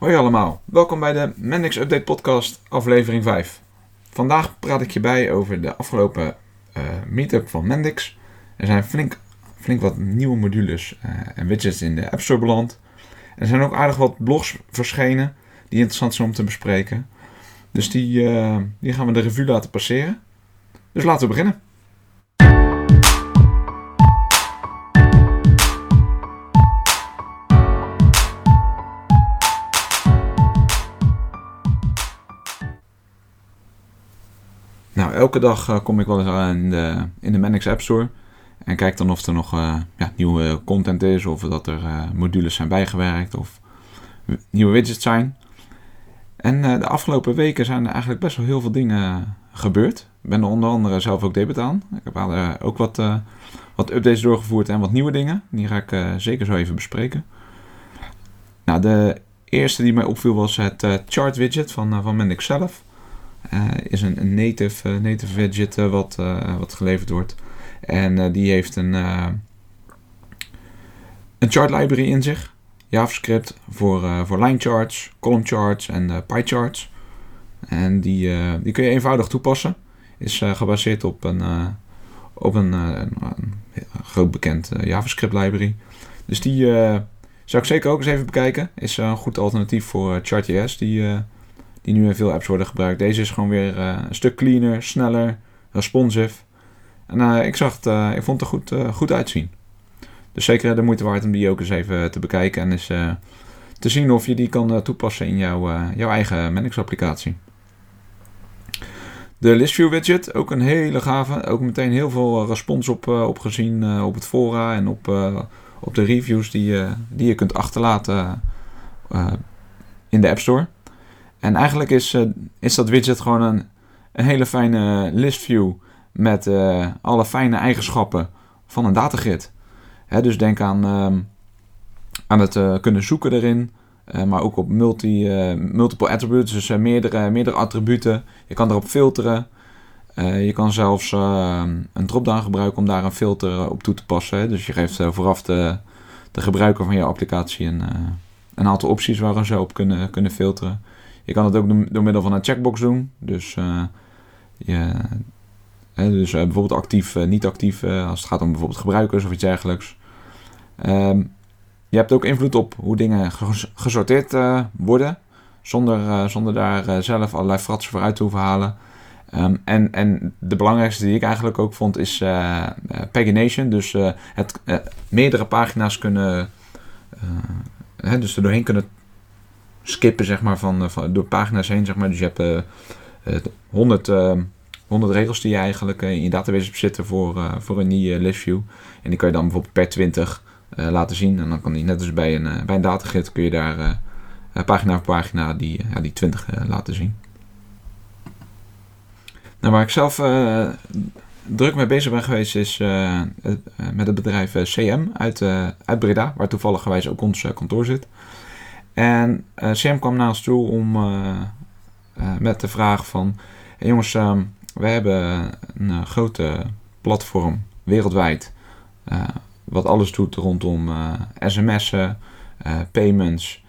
Hoi allemaal, welkom bij de Mendix Update Podcast, aflevering 5. Vandaag praat ik je bij over de afgelopen uh, meetup van Mendix. Er zijn flink, flink wat nieuwe modules uh, en widgets in de App Store beland. Er zijn ook aardig wat blogs verschenen die interessant zijn om te bespreken. Dus die, uh, die gaan we de revue laten passeren. Dus laten we beginnen. Elke dag uh, kom ik wel eens in de, in de App Store. En kijk dan of er nog uh, ja, nieuwe content is, of dat er uh, modules zijn bijgewerkt, of nieuwe widgets zijn. En de afgelopen weken zijn er eigenlijk best wel heel veel dingen gebeurd. Ik ben er onder andere zelf ook debet aan. Ik heb ook wat, wat updates doorgevoerd en wat nieuwe dingen. Die ga ik zeker zo even bespreken. Nou, de eerste die mij opviel was het chart widget van, van Mendix zelf. Uh, is een, een native, uh, native widget uh, wat, wat geleverd wordt. En die heeft een, een chart library in zich. JavaScript voor, voor line charts, column charts en pie charts. En die, die kun je eenvoudig toepassen. Is gebaseerd op een, op een, een, een groot bekend JavaScript library. Dus die zou ik zeker ook eens even bekijken. Is een goed alternatief voor Chart.js. Die die nu in veel apps worden gebruikt. Deze is gewoon weer uh, een stuk cleaner, sneller, responsive. En uh, ik, zag het, uh, ik vond het er goed, goed uitzien. Dus zeker de moeite waard om die ook eens even te bekijken en eens te zien of je die kan toepassen in jouw, jouw eigen Manix applicatie. De listview widget, ook een hele gave. Ook meteen heel veel respons op, op gezien op het fora en op, op de reviews die, die je kunt achterlaten in de App Store. En eigenlijk is, uh, is dat widget gewoon een, een hele fijne list view met uh, alle fijne eigenschappen van een datagrid. Hè, dus denk aan, uh, aan het uh, kunnen zoeken erin, maar ook op multi, multiple attributes, dus meerdere, meerdere attributen. Je kan erop filteren. je kan zelfs een drop-down gebruiken om daar een filter op toe te passen. Hè. Dus je geeft vooraf de, de gebruiker van je applicatie een, een aantal opties waar ze op kunnen, kunnen filteren. Je kan het ook door middel van een checkbox doen. Dus, uh, je, dus uh, bijvoorbeeld actief, uh, niet actief als het gaat om bijvoorbeeld gebruikers of iets dergelijks. Um, je hebt ook invloed op hoe dingen gesorteerd worden. Zonder, zonder daar zelf allerlei fratsen voor uit te hoeven halen. Um, en, en de belangrijkste die ik eigenlijk ook vond is pagination. Dus het meerdere pagina's kunnen... Hè, dus er doorheen kunnen skippen zeg maar, van, eh, van, door pagina's heen. Zeg maar. Dus je hebt uh, 100, uh, 100 regels die je eigenlijk in je database hebt zitten voor, voor een nieuwe list view. En die kan je dan bijvoorbeeld per 20 laten zien. En dan kan die net als bij een, bij een datagrid kun je daar pagina voor pagina die, die 20 laten zien. Nou, waar ik zelf druk mee bezig ben geweest is met het bedrijf CM uit, uit Breda, waar toevallig ook ons kantoor zit. En uh, Sam kwam naar ons toe om, uh, uh, met de vraag van... Jongens, ehm, we hebben een grote platform wereldwijd... wat alles doet rondom sms'en, payments,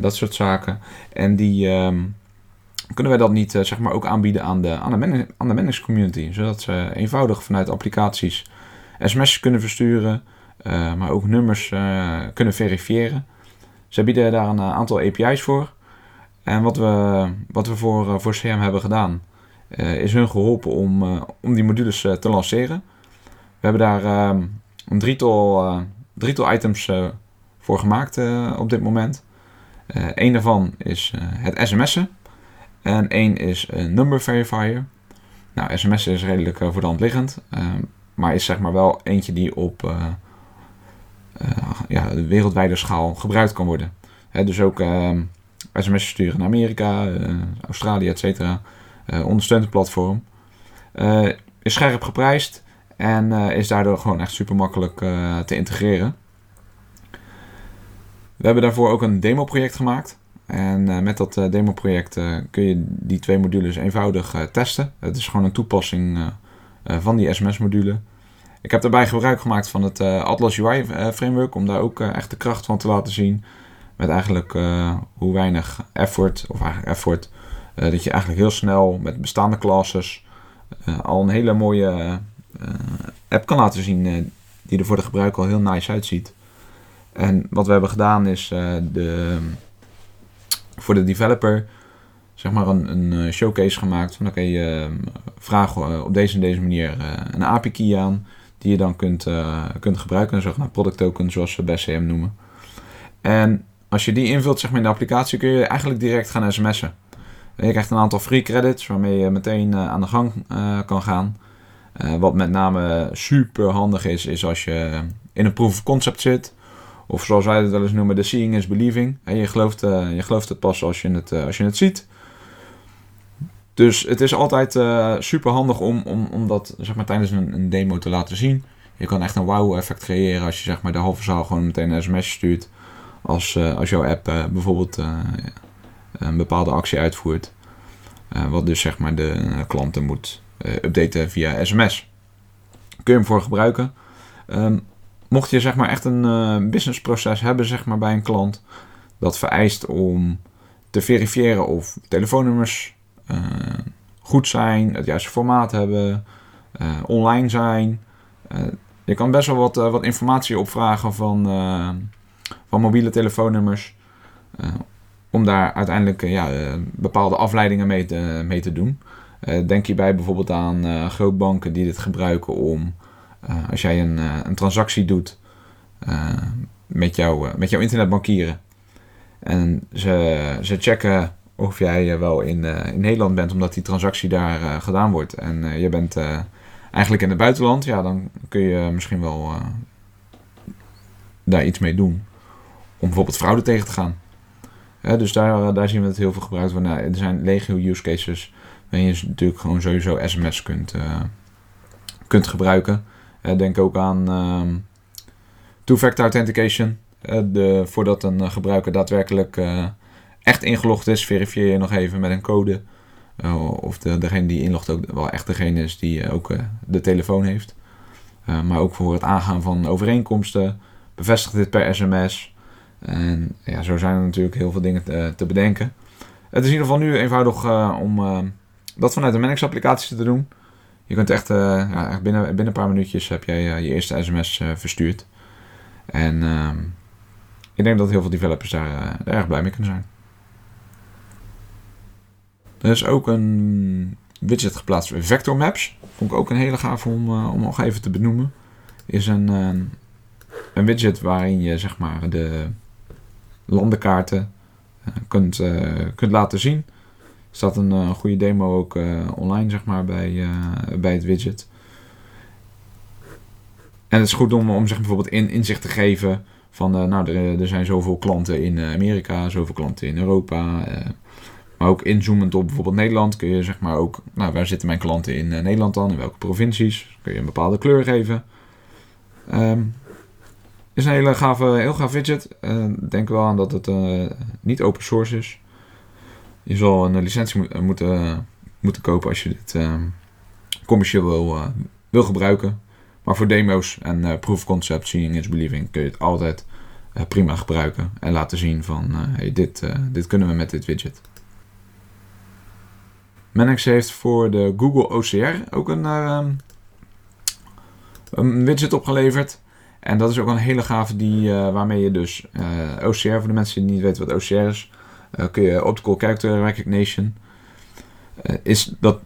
dat soort zaken. En die... Um, kunnen wij dat niet zeg maar ook aanbieden aan de, aan de, aan de managed community? Zodat ze eenvoudig vanuit applicaties sms'jes kunnen versturen... maar ook nummers kunnen verifiëren... Ze bieden daar een eh, aantal API's voor. En wat we, wat we voor, eh, voor CM hebben gedaan, uh, is hun geholpen om, om die modules te lanceren. We hebben daar ehm, een drietal, drietal items voor gemaakt op dit moment. Eén daarvan is het sms'en. En één is een number verifier. Nou, sms'en is redelijk voor de hand liggend. Ehm, maar is zeg maar wel eentje die op ja, wereldwijde schaal gebruikt kan worden. dus ook uh, ehm, sms sturen naar Amerika, uh, Australië, et cetera. Uh, ondersteunt het platform. is scherp geprijsd en is daardoor gewoon echt super makkelijk te integreren. We hebben daarvoor ook een demo-project gemaakt. En met dat demo-project kun je die twee modules eenvoudig testen. Het is gewoon een toepassing van die SMS-module. Ik heb daarbij gebruik gemaakt van het uh, Atlas UI eh, framework om daar ook uh, echt de kracht van te laten zien. met eigenlijk hoe weinig effort, of eigenlijk effort, dat je eigenlijk heel snel met bestaande classes al een hele mooie app kan laten zien die er voor de gebruiker al heel nice uitziet. En wat we hebben gedaan is de, voor de developer zeg maar een, een showcase gemaakt. Van dan kun je vragen op deze en deze manier een API key aan die je dan kunt, uh, kunt gebruiken. Een zogenaamd product token, zoals we bij CM noemen. En als je die invult zeg maar, in de applicatie, kun je eigenlijk direct gaan sms'en. Je krijgt een aantal free credits waarmee je meteen uh, aan de gang uh, kan gaan. wat met name super handig is, is als je in een proof of concept zit. Of zoals wij het wel eens noemen, de seeing is believing. En je gelooft, je gelooft het pas als je het, als je het ziet. Dus het is altijd uh, super handig om, om, om dat zeg maar, tijdens een, een, demo te laten zien. Je kan echt een wow-effect creëren als je zeg maar, de halve zaal gewoon meteen een sms stuurt. Als, uh, als jouw app uh, bijvoorbeeld een bepaalde actie uitvoert. wat dus zeg maar, de klanten moet updaten via sms. Kun je hem voor gebruiken. Um, mocht je zeg maar, echt een businessproces hebben zeg maar, bij een klant. Dat vereist om te verifiëren of telefoonnummers goed zijn, het juiste formaat hebben, uh, online zijn. Uh, je kan best wel wat, wat informatie opvragen van, van mobiele telefoonnummers. om daar uiteindelijk ja, bepaalde afleidingen mee te, mee te doen. denk hierbij bijvoorbeeld aan grootbanken die dit gebruiken om als jij een, een transactie doet met, met jouw internetbankieren. En ze, ze checken of jij wel in, uh, in Nederland bent, omdat die transactie daar uh, gedaan wordt. En je bent eigenlijk in het buitenland, ja, dan kun je misschien wel daar iets mee doen. Om bijvoorbeeld fraude tegen te gaan. dus daar, daar zien we het heel veel gebruikt. Nou, er zijn legio use cases waarin je natuurlijk gewoon sowieso sms kunt, kunt gebruiken. denk ook aan ehm, two-factor authentication. de, voordat een gebruiker daadwerkelijk echt ingelogd is, verifieer je nog even met een code. Uh, of de, degene die inlogt ook wel echt degene is die uh, ook uh, de telefoon heeft. maar ook voor het aangaan van overeenkomsten. Bevestig dit per sms. En ja, zo zijn er natuurlijk heel veel dingen te, te bedenken. Het is in ieder geval nu eenvoudig om dat vanuit de Manix applicatie te doen. Je kunt echt, ja, echt binnen, binnen een paar minuutjes heb jij je eerste sms verstuurd. En ehm, ik denk dat heel veel developers daar erg blij mee kunnen zijn. Er is ook een widget geplaatst bij Vector Maps. Vond ik ook een hele gaaf om, uh, om nog even te benoemen. Is een, uh, een widget waarin je zeg maar de landenkaarten uh, kunt, kunt laten zien. Er staat een goede demo ook online zeg maar bij, bij het widget. En het is goed om, om zeg bijvoorbeeld in, inzicht te geven van nou er, er zijn zoveel klanten in Amerika, zoveel klanten in Europa. Maar ook inzoomend op bijvoorbeeld Nederland kun je zeg maar ook, nou waar zitten mijn klanten in uh, Nederland dan, in welke provincies, kun je een bepaalde kleur geven. Um, is een hele gave, heel gaaf widget. Uh, denk wel aan dat het uh, niet open source is. Je zal een licentie mo moeten, moeten kopen als je dit uh, commercieel wil, wil gebruiken. Maar voor demo's en proof concept, seeing is believing, kun je het altijd prima gebruiken. En laten zien van, hey, dit, dit kunnen we met dit widget. Manix heeft voor de Google OCR ook een, uh, een widget opgeleverd. En dat is ook een hele gave die, uh, waarmee je dus eh, OCR, voor de mensen die niet weten wat OCR is, kun je Optical Character Recognition. is dat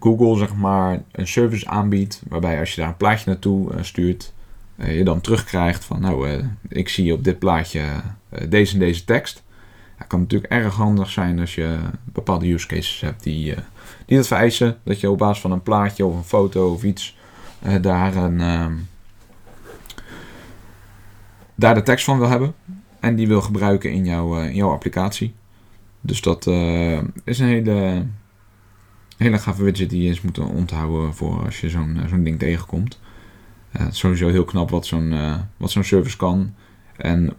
Google zeg maar een service aanbiedt waarbij als je daar een plaatje naartoe stuurt, je dan terugkrijgt van nou, ik zie op dit plaatje deze en deze tekst. Het kan natuurlijk erg handig zijn als je bepaalde use cases hebt die, uh, die dat vereisen. Dat je op basis van een plaatje of een foto of iets uh, daar, een, uh, daar de tekst van wil hebben. En die wil gebruiken in, jouw in jouw applicatie. Dus dat is een hele, hele gave widget die je eens moet onthouden voor als je zo'n zo'n ding tegenkomt. het is sowieso heel knap wat zo'n wat zo'n service kan. En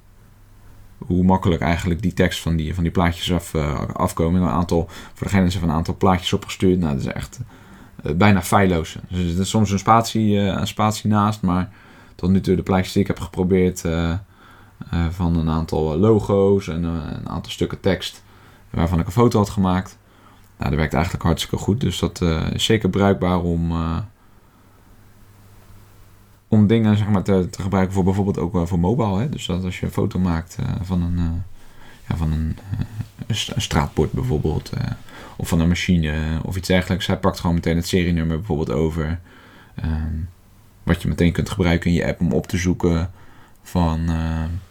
hoe makkelijk eigenlijk die tekst van die, van die plaatjes af, uh, afkomen. Een aantal, voor degene van een aantal plaatjes opgestuurd. Nou, dat is echt uh, bijna feilloos. Dus er is soms een spatie, uh, een spatie naast, maar tot nu toe de plaatjes die ik heb geprobeerd van een aantal logo's en een aantal stukken tekst waarvan ik een foto had gemaakt. Nou, dat werkt eigenlijk hartstikke goed. Dus dat is zeker bruikbaar om, om dingen zeg maar, te, te, gebruiken voor bijvoorbeeld ook voor mobile. Hè? Dus dat als je een foto maakt van een, ja, van een, straatbord bijvoorbeeld, of van een machine of iets dergelijks. Hij pakt gewoon meteen het serienummer bijvoorbeeld over. Ehm, wat je meteen kunt gebruiken in je app om op te zoeken van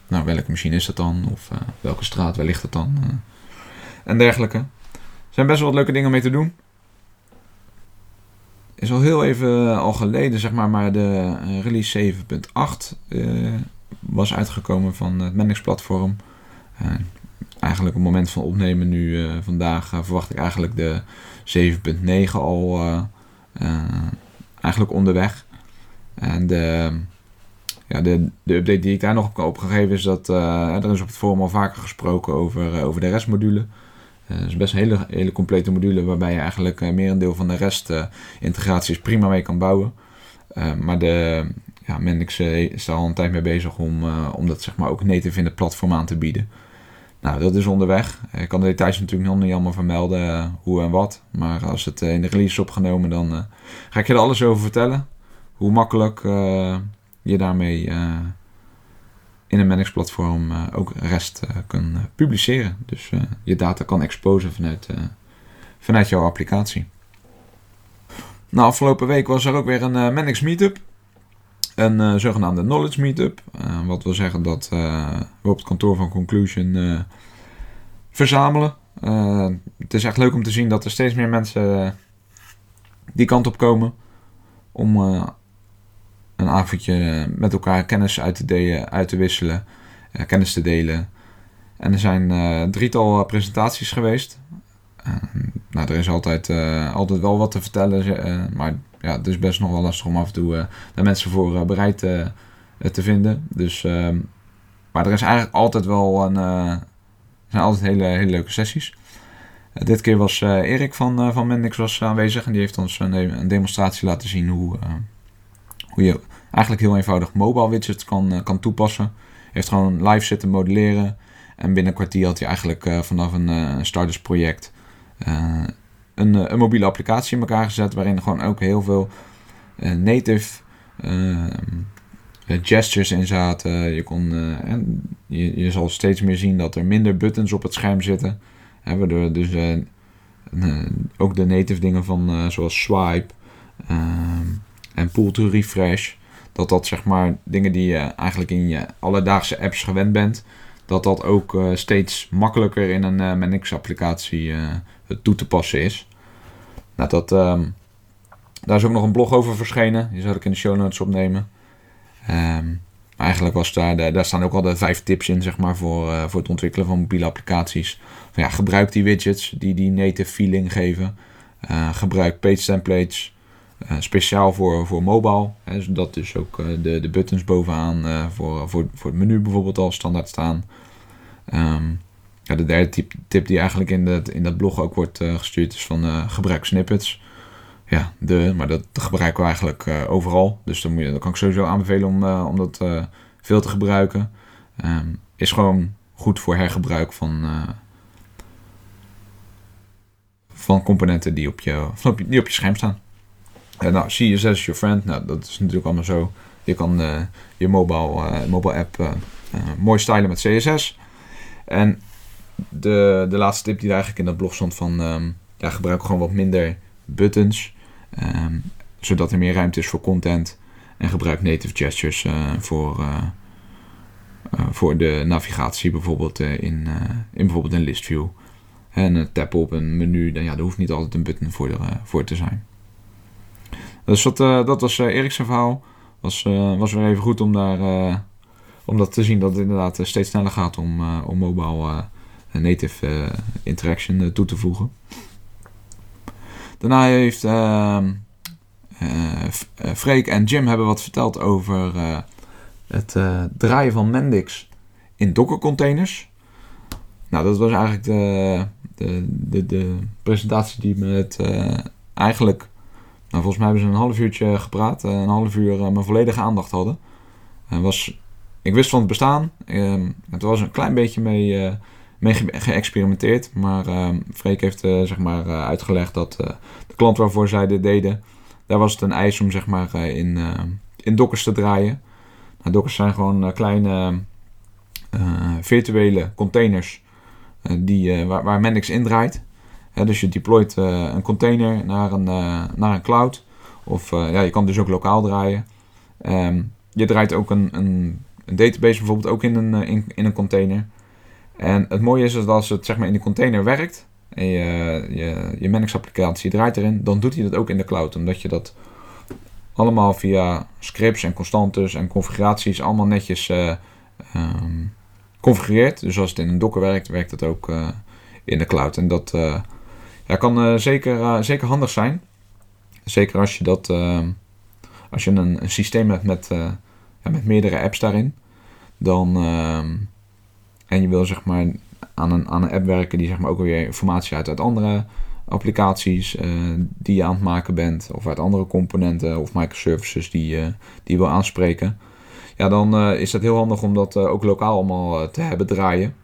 nou, welke machine is dat dan? Of welke straat, waar ligt het dan? En dergelijke. Er zijn best wel wat leuke dingen mee te doen. Is al heel even al geleden, zeg maar, maar de release 7.8 was uitgekomen van het Mendix platform. eigenlijk op het moment van opnemen nu vandaag verwacht ik eigenlijk de 7.9 al eigenlijk onderweg. En de, ja, de, de update die ik daar nog op, op gegeven is dat er is op het forum al vaker gesproken over, over de restmodule. Uh, is best een hele, hele complete module waarbij je eigenlijk uh, merendeel van de rest integraties prima mee kan bouwen. maar de ja, Mendix is al een tijd mee bezig om, om dat zeg maar ook native in het platform aan te bieden. Nou, dat is onderweg. Ik kan de details natuurlijk nog niet allemaal vermelden, hoe en wat. Maar als het in de release is opgenomen, dan ga ik je er alles over vertellen hoe makkelijk je daarmee in een Manix platform uh, ook rest kan publiceren. Dus je data kan exposen vanuit, vanuit jouw applicatie. Nou, afgelopen week was er ook weer een Manix meetup. Een zogenaamde knowledge meetup. wat wil zeggen dat we op het kantoor van Conclusion verzamelen. het is echt leuk om te zien dat er steeds meer mensen die kant op komen om een avondje met elkaar kennis uit te, delen, uit te wisselen, uh, kennis te delen. En er zijn uh, drietal presentaties geweest. Uh, nou, er is altijd, altijd wel wat te vertellen, maar ja, het is best nog wel lastig om af en toe daar mensen voor bereid te vinden. Dus, ehm, maar er is eigenlijk altijd wel een, zijn altijd hele, hele leuke sessies. dit keer was Erik van, van Mendix was aanwezig en die heeft ons een, een demonstratie laten zien hoe, je eigenlijk heel eenvoudig mobile widgets kan, uh, kan toepassen. Heeft gewoon live zitten modelleren. En binnen een kwartier had hij eigenlijk uh, vanaf een uh, starters project een, een, mobiele applicatie in elkaar gezet. Waarin gewoon ook heel veel native gestures in zaten. Je, kon, je, je, zal steeds meer zien dat er minder buttons op het scherm zitten. Hè, waardoor dus ook de native dingen van zoals swipe en pull to refresh dat dat zeg maar dingen die je eigenlijk in je alledaagse apps gewend bent, dat dat ook uh, steeds makkelijker in een uh, Manix applicatie uh, toe te passen is. Nou, dat, um, daar is ook nog een blog over verschenen. Die zal ik in de show notes opnemen. Um, eigenlijk was daar, daar staan ook al de vijf tips in zeg maar, voor, voor het ontwikkelen van mobiele applicaties. Van, ja, gebruik die widgets die die native feeling geven. gebruik page templates. Uh, speciaal voor, voor mobile. Hè, zodat dus ook uh, de, de buttons bovenaan uh, voor, voor, voor het menu bijvoorbeeld al standaard staan. Um, ja, de derde tip, tip die eigenlijk in, dat in dat blog ook wordt gestuurd is van gebruik snippets. Ja, de, maar dat gebruiken we eigenlijk overal. Dus dan, moet je, dan kan ik sowieso aanbevelen om, om dat veel te gebruiken. Um, is gewoon goed voor hergebruik van, van componenten die op, je, die op je scherm staan. Uh, nou, CSS is your friend. Nou, dat is natuurlijk allemaal zo. Je kan uh, je mobile, uh, app mooi stylen met CSS. En de, de laatste tip die eigenlijk in dat blog stond van... Um, ja, gebruik gewoon wat minder buttons. Um, zodat er meer ruimte is voor content. En gebruik native gestures voor, voor de navigatie bijvoorbeeld in, in bijvoorbeeld een list view. En tap op een menu, dan ja, er hoeft niet altijd een button voor, voor te zijn. Dus dat, uh, dat was uh, Erik's verhaal. Was, uh, was weer even goed om, daar, om dat te zien dat het inderdaad steeds sneller gaat om, om mobile native interaction toe te voegen. Daarna heeft Freek en Jim hebben wat verteld over het draaien van Mendix in Docker containers. Nou, dat was eigenlijk de, de, de, de presentatie die met eigenlijk nou, volgens mij hebben ze een half uurtje gepraat. Eh, een half uur eh, mijn volledige aandacht hadden. En was, ik wist van het bestaan. Um, het was een klein beetje mee, mee geëxperimenteerd. Maar um, Freek heeft zeg maar, uitgelegd dat de klant waarvoor zij dit deden... daar was het een eis om zeg maar, in, in dockers te draaien. Nou, dockers zijn gewoon kleine virtuele containers... die, waar, waar Mendix in draait dus je deployt uh, een container naar een, uh, naar een cloud. Of uh, ja, je kan dus ook lokaal draaien. Um, je draait ook een, een, een, database bijvoorbeeld ook in een, in, in een container. En het mooie is dat als het zeg maar, in die container werkt en je, je, je applicatie draait erin, dan doet hij dat ook in de cloud. Omdat je dat allemaal via scripts en constantes en configuraties allemaal netjes um, configureert. Dus als het in een docker werkt, werkt het ook in de cloud. En dat ja, kan uh, zeker, uh, zeker handig zijn. Zeker als je dat uh, als je een, een, systeem hebt met, ja, met meerdere apps daarin. Dan en je wil zeg maar aan een, aan een app werken die zeg maar ook weer informatie uit uit andere applicaties die je aan het maken bent. Of uit andere componenten of microservices die, die je wil aanspreken. Ja, dan is het heel handig om dat ook lokaal allemaal te hebben draaien.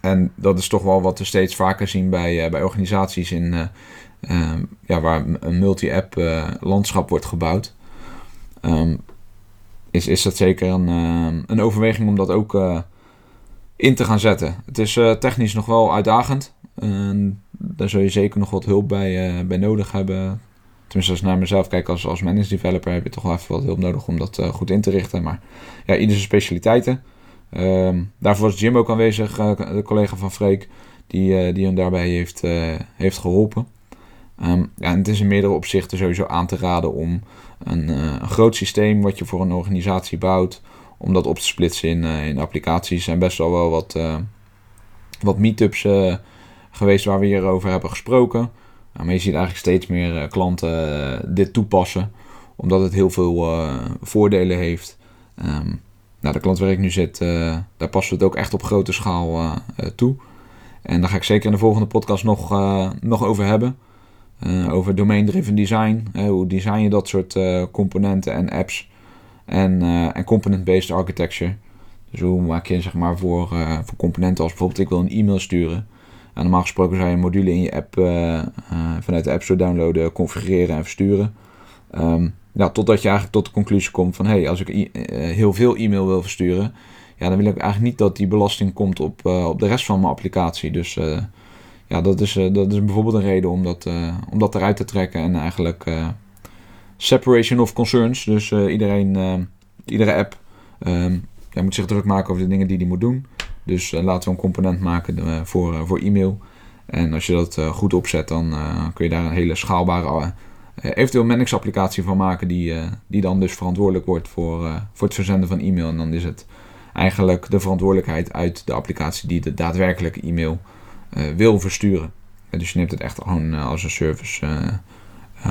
En dat is toch wel wat we steeds vaker zien bij, uh, bij organisaties in, uh, uh, ja, waar een multi-app eh, landschap wordt gebouwd. Um, is, is dat zeker een, een overweging om dat ook in te gaan zetten. Het is technisch nog wel uitdagend. daar zul je zeker nog wat hulp bij, bij nodig hebben. Tenminste, als ik naar mezelf kijk als, als managed developer, heb je toch wel even wat hulp nodig om dat goed in te richten. Maar ja, ieder zijn specialiteiten. Um, daarvoor was Jim ook aanwezig, uh, de collega van Freek, die, uh, die hem daarbij heeft, uh, heeft geholpen. Um, ja, het is in meerdere opzichten sowieso aan te raden om een, een, groot systeem wat je voor een organisatie bouwt, om dat op te splitsen in, in applicaties. Er zijn best wel wel wat, wat meetups geweest waar we hierover hebben gesproken. maar je ziet eigenlijk steeds meer klanten dit toepassen, omdat het heel veel voordelen heeft. Um, nou, de klant waar ik nu zit, uh, daar passen we het ook echt op grote schaal uh, toe. En daar ga ik zeker in de volgende podcast nog, nog over hebben. over domain-driven design. hoe design je dat soort componenten en apps. En, en component-based architecture. Dus hoe maak je zeg maar voor, voor componenten als bijvoorbeeld ik wil een e-mail sturen. En normaal gesproken zou je een module in je app vanuit de App Store downloaden, configureren en versturen. Um, ja, totdat je eigenlijk tot de conclusie komt van... hé, hey, als ik eh, heel veel e-mail wil versturen... ja, dan wil ik eigenlijk niet dat die belasting komt op, uh, op de rest van mijn applicatie. Dus uh, ja, dat is, dat is bijvoorbeeld een reden om dat, om dat eruit te trekken... en eigenlijk separation of concerns. Dus iedereen, iedere app ja, moet zich druk maken over de dingen die die moet doen. Dus laten we een component maken voor, voor e-mail... En als je dat goed opzet, dan kun je daar een hele schaalbare eh, eventueel Manix applicatie van maken die, uh, die dan dus verantwoordelijk wordt voor, uh, voor het verzenden van e-mail. En dan is het eigenlijk de verantwoordelijkheid uit de applicatie die de daadwerkelijke e-mail wil versturen. dus je neemt het echt gewoon als een service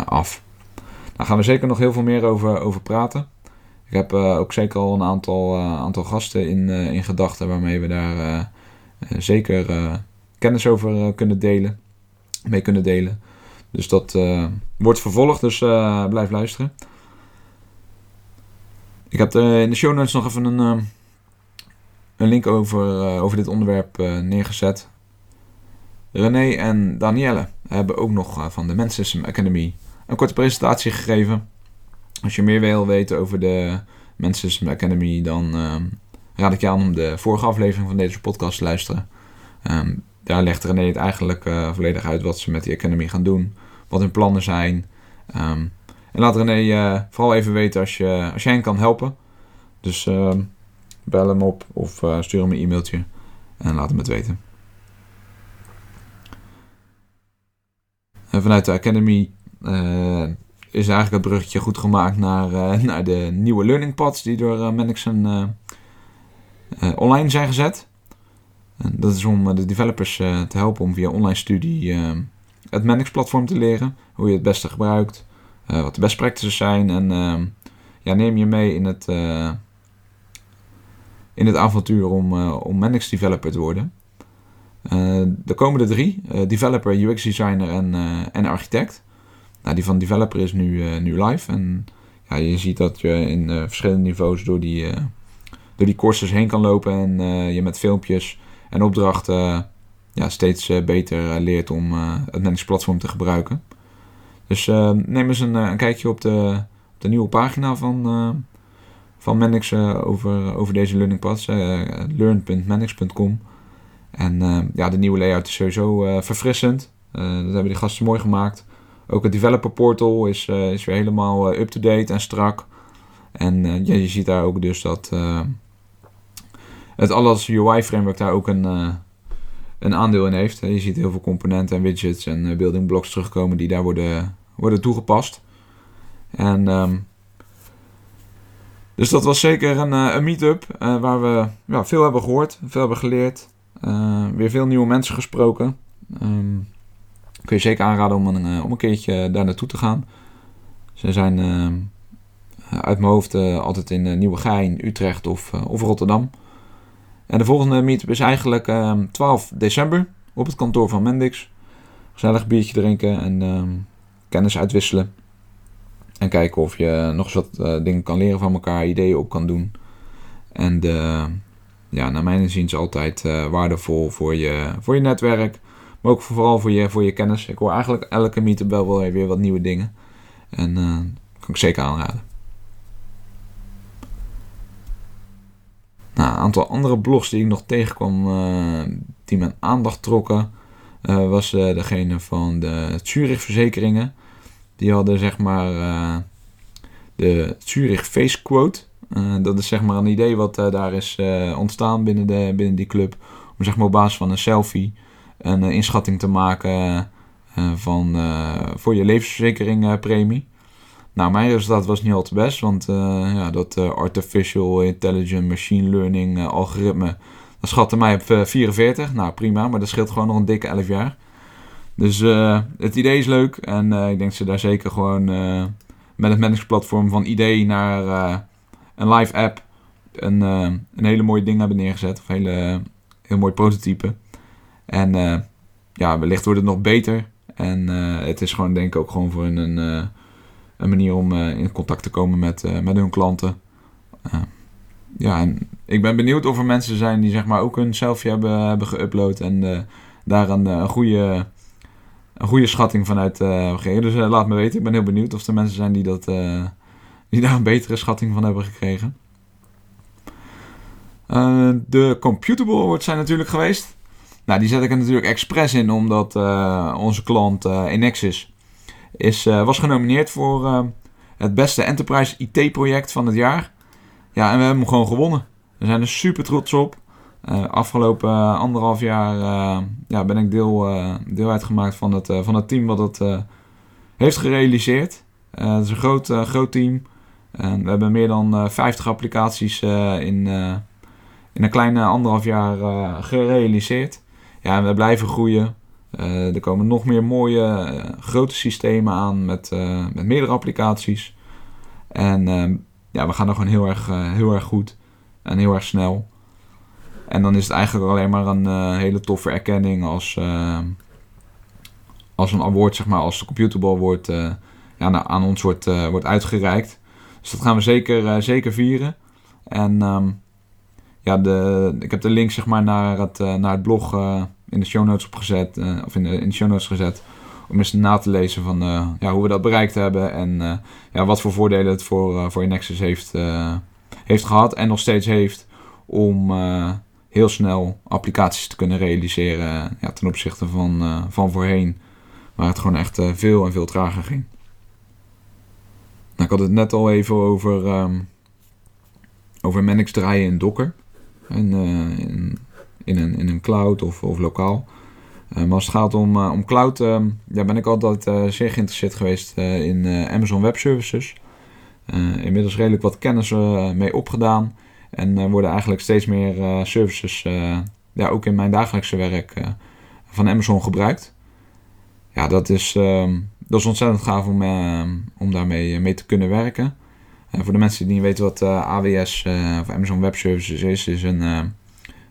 af. Daar gaan we zeker nog heel veel meer over, over praten. Ik heb ook zeker al een aantal, aantal gasten in, in gedachten waarmee we daar zeker kennis over kunnen delen, mee kunnen delen. Dus dat uh, wordt vervolgd, dus uh, blijf luisteren. Ik heb in de show notes nog even een, een link over, over dit onderwerp neergezet. René en Danielle hebben ook nog van de Men's System Academy een korte presentatie gegeven. Als je meer wil weten over de Men's System Academy, dan raad ik je aan om de vorige aflevering van deze podcast te luisteren. Um, daar legt René het eigenlijk uh, volledig uit wat ze met die Academy gaan doen. Wat hun plannen zijn. Um, en laat René uh, vooral even weten als, je, als jij kan helpen. Dus uh, bel hem op of uh, stuur hem een e-mailtje. En laat hem het weten. En vanuit de Academy is eigenlijk het bruggetje goed gemaakt naar, naar de nieuwe learning paths die door uh, online zijn gezet. En dat is om de developers uh, te helpen om via online studie uh, het Mendix-platform te leren. Hoe je het beste gebruikt, wat de best practices zijn. En ehm, ja, neem je mee in het, in het avontuur om, om Mendix developer te worden. de komende drie, developer, UX designer en, en architect. Nou, die van developer is nu, nu live. En ja, je ziet dat je in verschillende niveaus door die door die courses heen kan lopen en je met filmpjes en opdrachten ja, steeds beter leert om het Manix platform te gebruiken. Dus neem eens een, een kijkje op de, de nieuwe pagina van, van Mendix over, over deze learning paths, learn.mendix.com. En ja, de nieuwe layout is sowieso verfrissend. dat hebben die gasten mooi gemaakt. Ook het developer portal is, uh, is weer helemaal uh, up-to-date en strak. En uh, ja, je ziet daar ook dus dat het alles UI framework daar ook een, een aandeel in heeft. Je ziet heel veel componenten en widgets en building blocks terugkomen die daar worden, worden toegepast. En um, dus dat was zeker een, een meet-up waar we ja, veel hebben gehoord, veel hebben geleerd. weer veel nieuwe mensen gesproken. Um, kun je zeker aanraden om een, eh, om een keertje daar naartoe te gaan. Ze zijn uh, uit mijn hoofd altijd in Nieuwegein, Utrecht of, of Rotterdam. En de volgende meetup is eigenlijk 12 ehm, december op het kantoor van Mendix. Gezellig biertje drinken en ehm, kennis uitwisselen. En kijken of je nog eens wat dingen kan leren van elkaar, ideeën op kan doen. En ja, naar mijn inziens altijd waardevol voor je, voor je netwerk. Maar ook vooral voor je, voor je kennis. Ik hoor eigenlijk elke meetup wel weer wat nieuwe dingen. En uh, kan ik zeker aanraden. Nou, een aantal andere blogs die ik nog tegenkwam uh, die mijn aandacht trokken, uh, was degene van de Zurich Verzekeringen. Die hadden zeg maar de Zurich Face Quote. dat is zeg maar een idee wat daar is ontstaan binnen, de, binnen die club. Om zeg maar op basis van een selfie een eh, inschatting te maken eh, van, eh, voor je levensverzekeringpremie. Nou, mijn resultaat was niet al te best, want ja, dat artificial intelligent machine learning algoritme, dat schatte mij op 44. Nou, prima, maar dat scheelt gewoon nog een dikke 11 jaar. Dus het idee is leuk en ik denk ze daar zeker gewoon met het managementplatform van idee naar een live app een, een hele mooie ding hebben neergezet. Of een hele, heel mooi prototype. En ja, wellicht wordt het nog beter. En het is gewoon denk ik ook gewoon voor een, een manier om in contact te komen met, met hun klanten. ja, en ik ben benieuwd of er mensen zijn die zeg maar ook een selfie hebben, hebben geüpload en daar een, een, goede, een goede schatting vanuit gekregen. Dus laat me weten, ik ben heel benieuwd of er mensen zijn die, dat, die daar een betere schatting van hebben gekregen. de Computable Awards zijn natuurlijk geweest. Nou, die zet ik er natuurlijk expres in, omdat uh, onze klant uh, Enexis is, uh, was genomineerd voor het beste enterprise IT-project van het jaar. Ja, en we hebben hem gewoon gewonnen. We zijn er super trots op. afgelopen anderhalf jaar ja, ben ik deel, deel uitgemaakt van het, van het team wat het heeft gerealiseerd. het is een groot, groot team. En we hebben meer dan 50 applicaties in, in een kleine anderhalf jaar gerealiseerd ja, we blijven groeien. Uh, er komen nog meer mooie uh, grote systemen aan met, uh, met meerdere applicaties. En ehm, ja, we gaan er gewoon heel erg, heel erg goed en heel erg snel. En dan is het eigenlijk alleen maar een hele toffe erkenning als, ehm, als een award, zeg maar, als de Computerball wordt, ja, nou, aan ons wordt, wordt uitgereikt. Dus dat gaan we zeker, zeker vieren. En um, ja, de, ik heb de link zeg maar, naar, het, naar het blog in de show notes opgezet, uh, of in de, in show notes gezet. Om eens na te lezen van uh, ja, hoe we dat bereikt hebben en uh, ja, wat voor voordelen het voor, voor Nexus heeft, heeft gehad en nog steeds heeft om heel snel applicaties te kunnen realiseren ja, ten opzichte van, van voorheen, waar het gewoon echt veel en veel trager ging. Nou, ik had het net al even over, um, over Manix draaien in Docker. En, in een, in een cloud of, of lokaal. Uh, maar als het gaat om, uh, om cloud, uh, ja, ben ik altijd zeer geïnteresseerd geweest in Amazon Web Services. inmiddels redelijk wat kennis mee opgedaan. En worden eigenlijk steeds meer services, ja, ook in mijn dagelijkse werk, van Amazon gebruikt. Ja, dat is, ehm, dat is ontzettend gaaf om, om daarmee mee te kunnen werken. voor de mensen die niet weten wat AWS of Amazon Web Services is, is een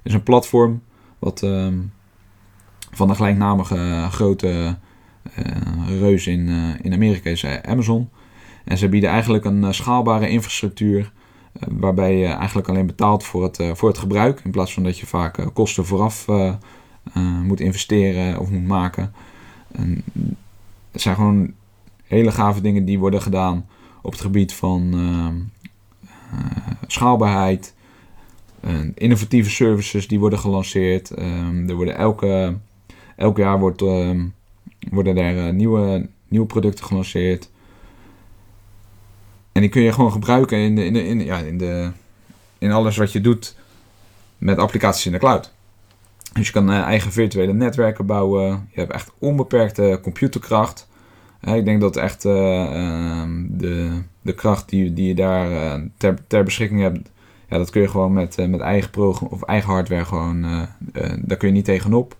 is een platform wat ehm, van de gelijknamige grote uh, reus in, uh, in Amerika is, eh, Amazon. En ze bieden eigenlijk een schaalbare infrastructuur waarbij je eigenlijk alleen betaalt voor het, voor het gebruik. In plaats van dat je vaak kosten vooraf moet investeren of moet maken. En het zijn gewoon hele gave dingen die worden gedaan op het gebied van schaalbaarheid. Innovatieve services die worden gelanceerd. er worden elke, elk jaar wordt, worden er nieuwe, nieuwe producten gelanceerd. En die kun je gewoon gebruiken in, de, in, de, in, ja, in, de, in alles wat je doet met applicaties in de cloud. Dus je kan uh, eigen virtuele netwerken bouwen. Je hebt echt onbeperkte computerkracht. Ik denk dat echt uh, de, de kracht die, die je daar ter, ter beschikking hebt, ja, dat kun je gewoon met, met eigen, program, of eigen hardware gewoon, daar kun je niet tegenop.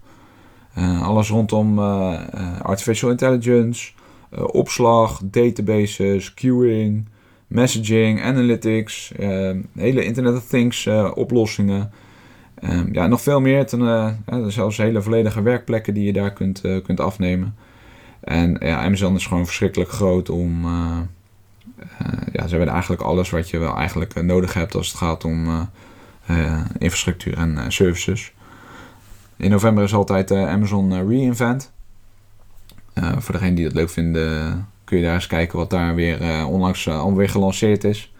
alles rondom artificial intelligence, opslag, databases, queuing, messaging, analytics, ehm, hele Internet of Things oplossingen. Um, ja, nog veel meer. Ten, uh, zelfs hele volledige werkplekken die je daar kunt, kunt afnemen. En ja, Amazon is gewoon verschrikkelijk groot om. Ja, ze hebben eigenlijk alles wat je wel eigenlijk nodig hebt als het gaat om infrastructuur en services. In november is altijd Amazon Reinvent. voor degenen die dat leuk vinden, kun je daar eens kijken wat daar weer uh, onlangs uh, alweer gelanceerd is.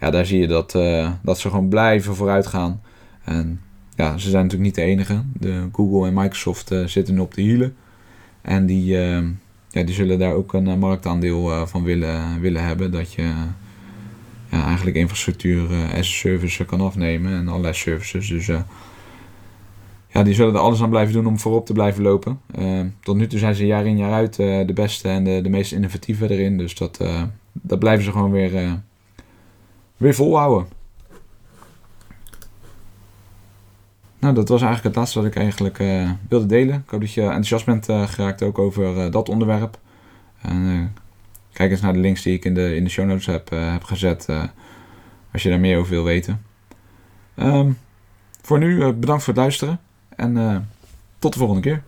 Ja, daar zie je dat, uh, dat ze gewoon blijven vooruit gaan. En ja, ze zijn natuurlijk niet de enige. De Google en Microsoft zitten nu op de hielen. En die, die zullen daar ook een marktaandeel van willen, willen hebben. Dat je ja, eigenlijk infrastructuur as a service kan afnemen en allerlei services. Dus ja, die zullen er alles aan blijven doen om voorop te blijven lopen. Tot nu toe zijn ze jaar in jaar uit de beste en de, de meest innovatieve erin. Dus dat, dat blijven ze gewoon weer, weer volhouden. Nou, dat was eigenlijk het laatste wat ik eigenlijk wilde delen. Ik hoop dat je enthousiast bent geraakt ook over dat onderwerp. En, kijk eens naar de links die ik in de, in de show notes heb, heb gezet. als je daar meer over wil weten. Um, voor nu bedankt voor het luisteren. En tot de volgende keer.